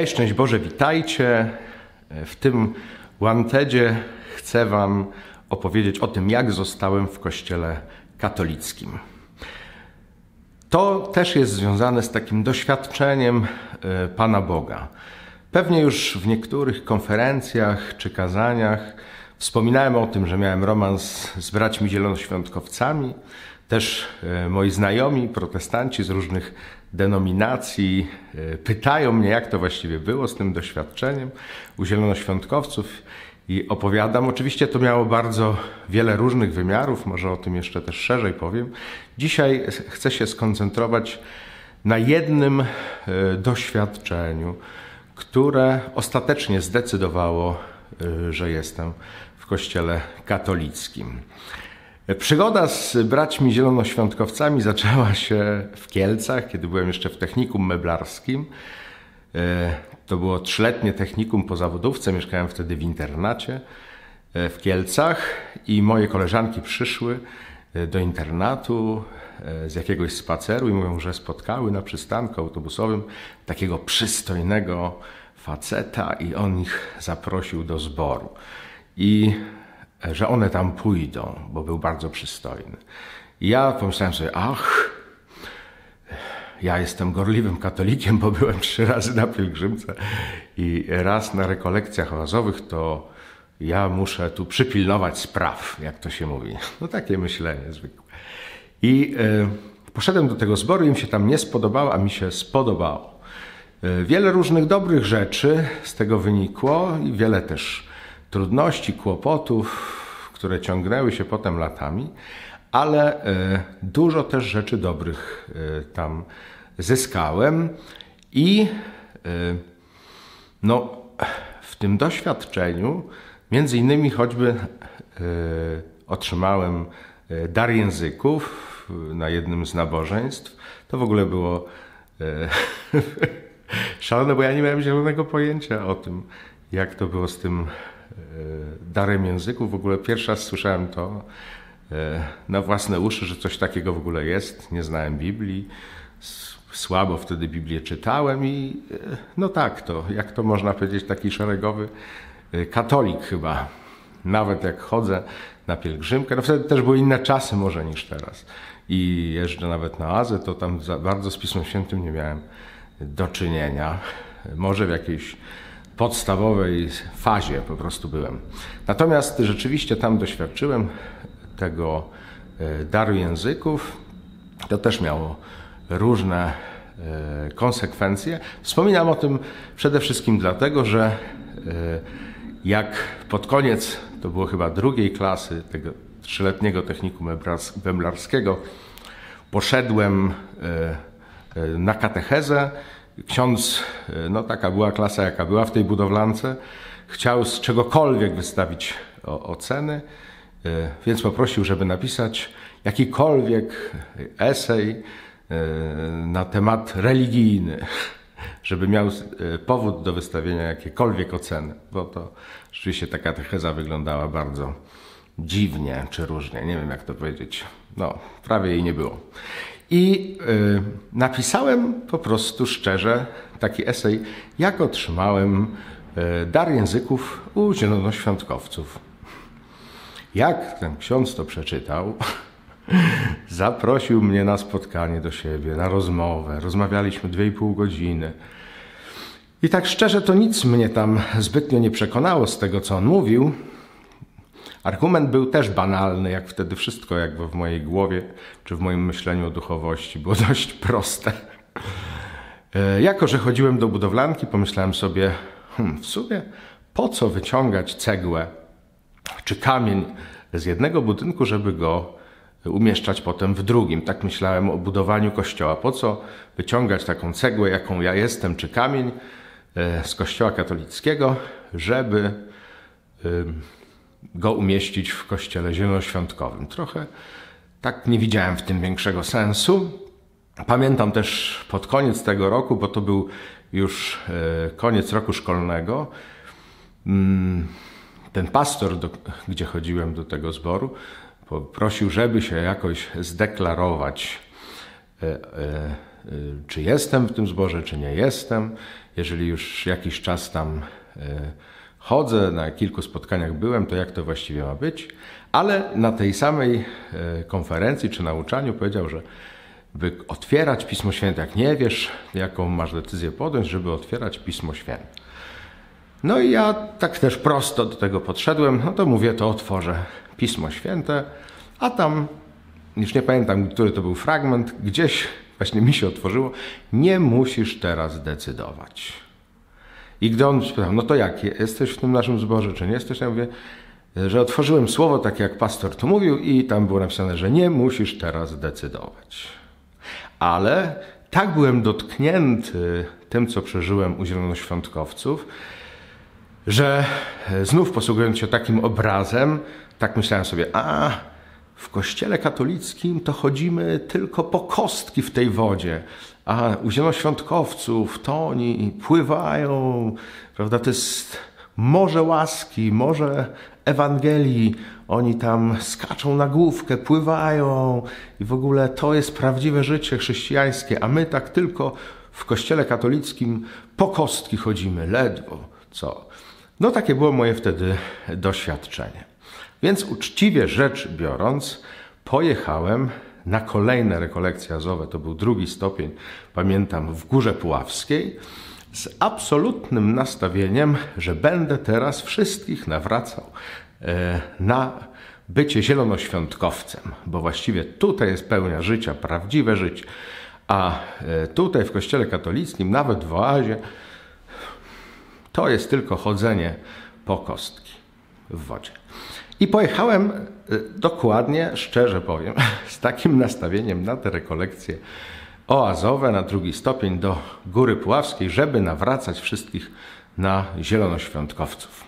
Hej, szczęść Boże, witajcie. W tym Wantedzie chcę Wam opowiedzieć o tym, jak zostałem w kościele katolickim. To też jest związane z takim doświadczeniem e, Pana Boga. Pewnie już w niektórych konferencjach czy kazaniach wspominałem o tym, że miałem romans z braćmi zielonoświątkowcami. Też e, moi znajomi, protestanci z różnych denominacji e, pytają mnie, jak to właściwie było z tym doświadczeniem u zielonoświątkowców i opowiadam. Oczywiście to miało bardzo wiele różnych wymiarów, może o tym jeszcze też szerzej powiem. Dzisiaj chcę się skoncentrować na jednym e, doświadczeniu, które ostatecznie zdecydowało, że jestem w Kościele katolickim. Przygoda z braćmi zielonoświątkowcami zaczęła się w Kielcach, kiedy byłem jeszcze w technikum meblarskim. E, to było trzyletnie technikum po zawodówce, mieszkałem wtedy w internacie e, w Kielcach i moje koleżanki przyszły e, do internatu z jakiegoś spaceru i mówią, że spotkały na przystanku autobusowym takiego przystojnego faceta i on ich zaprosił do zboru. I że one tam pójdą, bo był bardzo przystojny. I ja pomyślałem sobie, ach, ja jestem gorliwym katolikiem, bo byłem trzy razy na pielgrzymce i raz na rekolekcjach oazowych, to ja muszę tu przypilnować spraw, jak to się mówi. No takie myślenie zwykłe. I y, poszedłem do tego zboru, im się tam nie spodobało, a mi się spodobało. Y, wiele różnych dobrych rzeczy z tego wynikło i wiele też trudności, kłopotów, które ciągnęły się potem latami, ale e, dużo też rzeczy dobrych e, tam zyskałem i e, no, w tym doświadczeniu między innymi choćby otrzymałem dar języków na jednym z nabożeństw. To w ogóle było szalone, bo ja nie miałem zielonego pojęcia o tym, jak to było z tym darem języków. W ogóle pierwszy raz słyszałem to e, na własne uszy, że coś takiego w ogóle jest. Nie znałem Biblii. Słabo wtedy Biblię czytałem i e, no tak to, jak to można powiedzieć, taki szeregowy katolik chyba. Nawet jak chodzę na pielgrzymkę, no wtedy też były inne czasy może niż teraz. I jeżdżę nawet na Azę, to tam bardzo z Pismem Świętym nie miałem do czynienia. Może w jakiejś podstawowej fazie po prostu byłem. Natomiast rzeczywiście tam doświadczyłem tego e, daru języków. To też miało różne e, konsekwencje. Wspominam o tym przede wszystkim dlatego, że e, jak pod koniec, to było chyba drugiej klasy tego trzyletniego technikum węblarskiego, poszedłem na katechezę, ksiądz, e, no taka była klasa jaka była w tej budowlance, chciał z czegokolwiek wystawić oceny, e, więc poprosił, żeby napisać jakikolwiek esej e, na temat religijny, żeby miał powód do wystawienia jakiejkolwiek oceny, bo to rzeczywiście ta katecheza wyglądała bardzo dziwnie czy różnie, nie wiem jak to powiedzieć. No, prawie jej nie było. I y, napisałem po prostu szczerze taki esej, jak otrzymałem y, dar języków u zielonoświątkowców. Jak ten ksiądz to przeczytał, zaprosił mnie na spotkanie do siebie, na rozmowę. Rozmawialiśmy dwie i pół godziny. I tak szczerze to nic mnie tam zbytnio nie przekonało z tego, co on mówił, Argument był też banalny, jak wtedy wszystko jakby w mojej głowie czy w moim myśleniu o duchowości było dość proste. E, jako, że chodziłem do budowlanki, pomyślałem sobie, hmm, w sumie po co wyciągać cegłę czy kamień z jednego budynku, żeby go umieszczać potem w drugim. Tak myślałem o budowaniu kościoła. Po co wyciągać taką cegłę, jaką ja jestem, czy kamień e, z kościoła katolickiego, żeby go umieścić w kościele zielonoświątkowym. Trochę tak nie widziałem w tym większego sensu. Pamiętam też pod koniec tego roku, bo to był już e, koniec roku szkolnego, mm, ten pastor, do, gdzie chodziłem do tego zboru, prosił, żeby się jakoś zdeklarować e, e, czy jestem w tym zborze, czy nie jestem. Jeżeli już jakiś czas tam chodzę, na kilku spotkaniach byłem, to jak to właściwie ma być? Ale na tej samej konferencji czy nauczaniu powiedział, że by otwierać Pismo Święte, jak nie wiesz, jaką masz decyzję podjąć, żeby otwierać Pismo Święte. No i ja tak też prosto do tego podszedłem, no to mówię, to otworzę Pismo Święte, a tam, już nie pamiętam, który to był fragment, gdzieś właśnie mi się otworzyło, nie musisz teraz decydować. I gdy on spytał, no to jak, jesteś w tym naszym zborze, czy nie jesteś? Ja mówię, że otworzyłem słowo, tak jak pastor tu mówił i tam było napisane, że nie musisz teraz decydować. Ale tak byłem dotknięty tym, co przeżyłem u zielonoświątkowców, że znów posługując się takim obrazem, tak myślałem sobie, a w kościele katolickim to chodzimy tylko po kostki w tej wodzie, a u zielonoświątkowców to oni pływają, prawda, to jest morze łaski, morze Ewangelii, oni tam skaczą na główkę, pływają i w ogóle to jest prawdziwe życie chrześcijańskie, a my tak tylko w kościele katolickim po kostki chodzimy, ledwo co. No takie było moje wtedy doświadczenie. Więc uczciwie rzecz biorąc, pojechałem na kolejne rekolekcje azowe, to był drugi stopień, pamiętam, w Górze Puławskiej, z absolutnym nastawieniem, że będę teraz wszystkich nawracał e, na bycie zielonoświątkowcem, bo właściwie tutaj jest pełnia życia, prawdziwe życie. A e, tutaj w kościele katolickim, nawet w oazie, to jest tylko chodzenie po kostki w wodzie. I pojechałem e, dokładnie, szczerze powiem, z takim nastawieniem na te rekolekcje oazowe na drugi stopień do Góry Puławskiej, żeby nawracać wszystkich na zielonoświątkowców.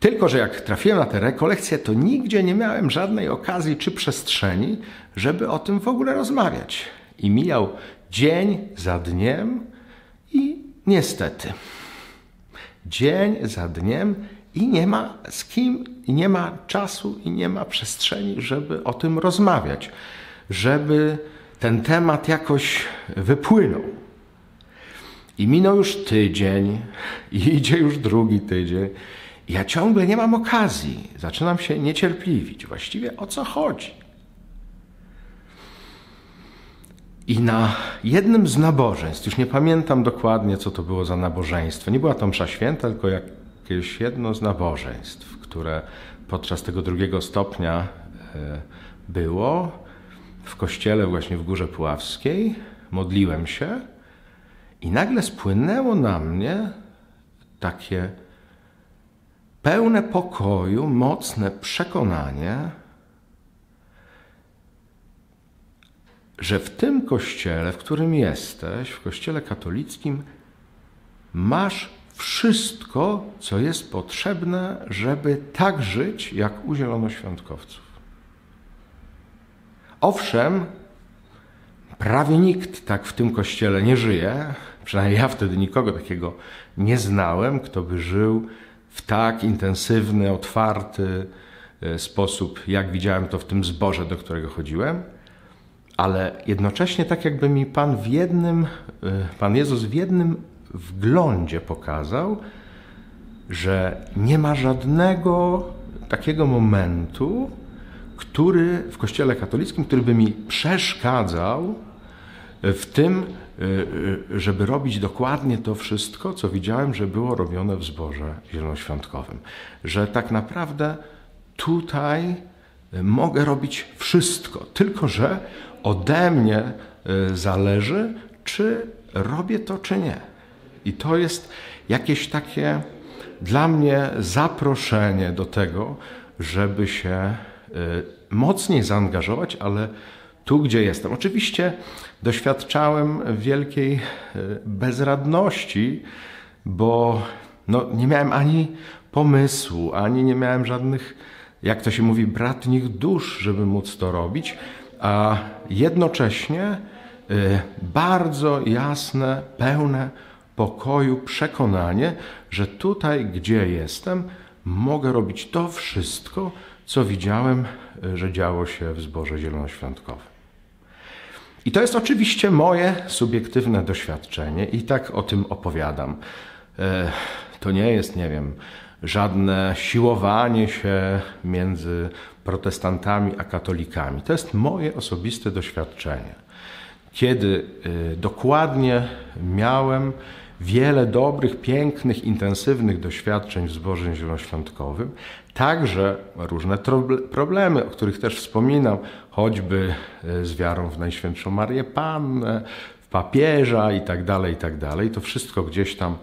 Tylko, że jak trafiłem na te rekolekcje, to nigdzie nie miałem żadnej okazji czy przestrzeni, żeby o tym w ogóle rozmawiać. I mijał dzień za dniem i niestety dzień za dniem i nie ma z kim, i nie ma czasu, i nie ma przestrzeni, żeby o tym rozmawiać, żeby ten temat jakoś wypłynął. I minął już tydzień, i idzie już drugi tydzień. Ja ciągle nie mam okazji. Zaczynam się niecierpliwić. Właściwie o co chodzi? I na jednym z nabożeństw, już nie pamiętam dokładnie, co to było za nabożeństwo, nie była to msza święta, tylko jakieś jedno z nabożeństw, które podczas tego drugiego stopnia e, było w kościele właśnie w Górze Puławskiej. Modliłem się i nagle spłynęło na mnie takie pełne pokoju, mocne przekonanie, że w tym kościele, w którym jesteś, w kościele katolickim, masz wszystko, co jest potrzebne, żeby tak żyć, jak u zielonoświątkowców. Owszem, prawie nikt tak w tym kościele nie żyje, przynajmniej ja wtedy nikogo takiego nie znałem, kto by żył w tak intensywny, otwarty e, sposób, jak widziałem to w tym zborze, do którego chodziłem ale jednocześnie tak jakby mi Pan w jednym, y, Pan Jezus w jednym wglądzie pokazał, że nie ma żadnego takiego momentu, który w Kościele katolickim, który by mi przeszkadzał w tym, y, y, żeby robić dokładnie to wszystko, co widziałem, że było robione w zborze zielonoświątkowym. Że tak naprawdę tutaj mogę robić wszystko, tylko że ode mnie y, zależy, czy robię to, czy nie. I to jest jakieś takie dla mnie zaproszenie do tego, żeby się y, mocniej zaangażować, ale tu, gdzie jestem. Oczywiście doświadczałem wielkiej y, bezradności, bo no, nie miałem ani pomysłu, ani nie miałem żadnych, jak to się mówi, bratnich dusz, żeby móc to robić a jednocześnie y, bardzo jasne, pełne pokoju przekonanie, że tutaj, gdzie jestem, mogę robić to wszystko, co widziałem, y, że działo się w zborze zielonoświątkowym. I to jest oczywiście moje subiektywne doświadczenie i tak o tym opowiadam. E, to nie jest, nie wiem, żadne siłowanie się między protestantami a katolikami. To jest moje osobiste doświadczenie. Kiedy e, dokładnie miałem wiele dobrych, pięknych, intensywnych doświadczeń w zbożem zielonoświątkowym, także różne problemy, o których też wspominam, choćby e, z wiarą w Najświętszą Marię Pannę, w papieża i tak dalej, i tak dalej. To wszystko gdzieś tam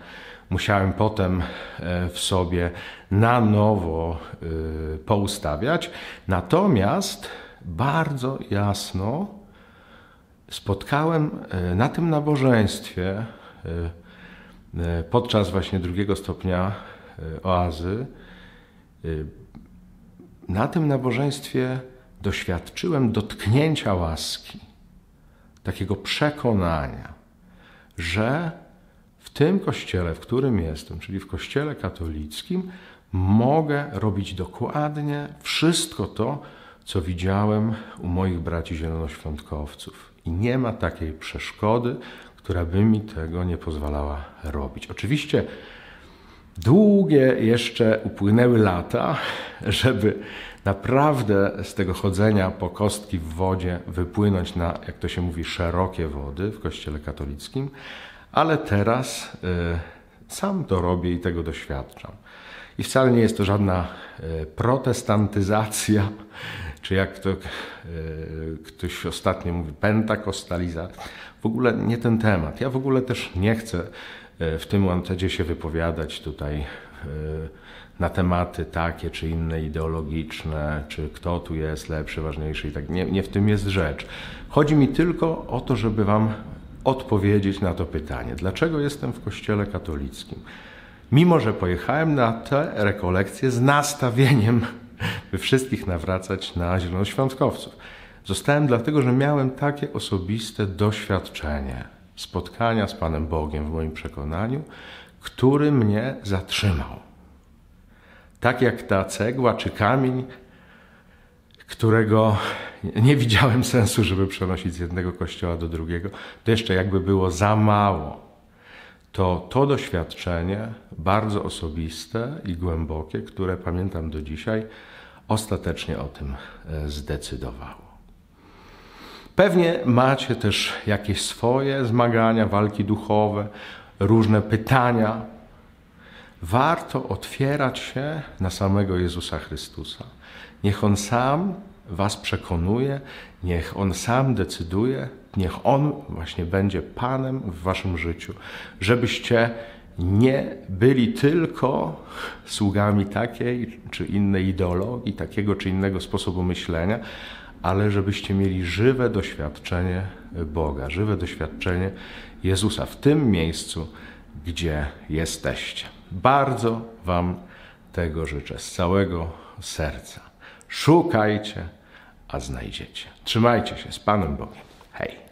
musiałem potem e, w sobie na nowo e, poustawiać. Natomiast bardzo jasno spotkałem na tym nabożeństwie podczas właśnie drugiego stopnia oazy na tym nabożeństwie doświadczyłem dotknięcia łaski, takiego przekonania, że w tym kościele, w którym jestem, czyli w kościele katolickim, mogę robić dokładnie wszystko to, co widziałem u moich braci zielonoświątkowców. I nie ma takiej przeszkody, która by mi tego nie pozwalała robić. Oczywiście Długie jeszcze upłynęły lata, żeby naprawdę z tego chodzenia po kostki w wodzie wypłynąć na, jak to się mówi, szerokie wody w Kościele katolickim, ale teraz y, sam to robię i tego doświadczam. I wcale nie jest to żadna y, protestantyzacja, czy jak to y, ktoś ostatnio mówi, pentakostalizacja. W ogóle nie ten temat. Ja w ogóle też nie chcę E, w tym momencie się wypowiadać tutaj e, na tematy takie czy inne ideologiczne, czy kto tu jest lepszy, ważniejszy i tak. Nie, nie w tym jest rzecz. Chodzi mi tylko o to, żeby Wam odpowiedzieć na to pytanie. Dlaczego jestem w kościele katolickim? Mimo, że pojechałem na te rekolekcje z nastawieniem, by wszystkich nawracać na zielonoświątkowców. Zostałem dlatego, że miałem takie osobiste doświadczenie spotkania z Panem Bogiem w moim przekonaniu, który mnie zatrzymał. Tak jak ta cegła czy kamień, którego nie widziałem sensu, żeby przenosić z jednego kościoła do drugiego, to jeszcze jakby było za mało. To to doświadczenie, bardzo osobiste i głębokie, które pamiętam do dzisiaj, ostatecznie o tym e, zdecydowało. Pewnie macie też jakieś swoje zmagania, walki duchowe, różne pytania. Warto otwierać się na samego Jezusa Chrystusa. Niech On sam Was przekonuje, niech On sam decyduje, niech On właśnie będzie Panem w Waszym życiu, żebyście nie byli tylko sługami takiej czy innej ideologii, takiego czy innego sposobu myślenia, ale żebyście mieli żywe doświadczenie Boga, żywe doświadczenie Jezusa w tym miejscu, gdzie jesteście. Bardzo Wam tego życzę z całego serca. Szukajcie, a znajdziecie. Trzymajcie się z Panem Bogiem. Hej!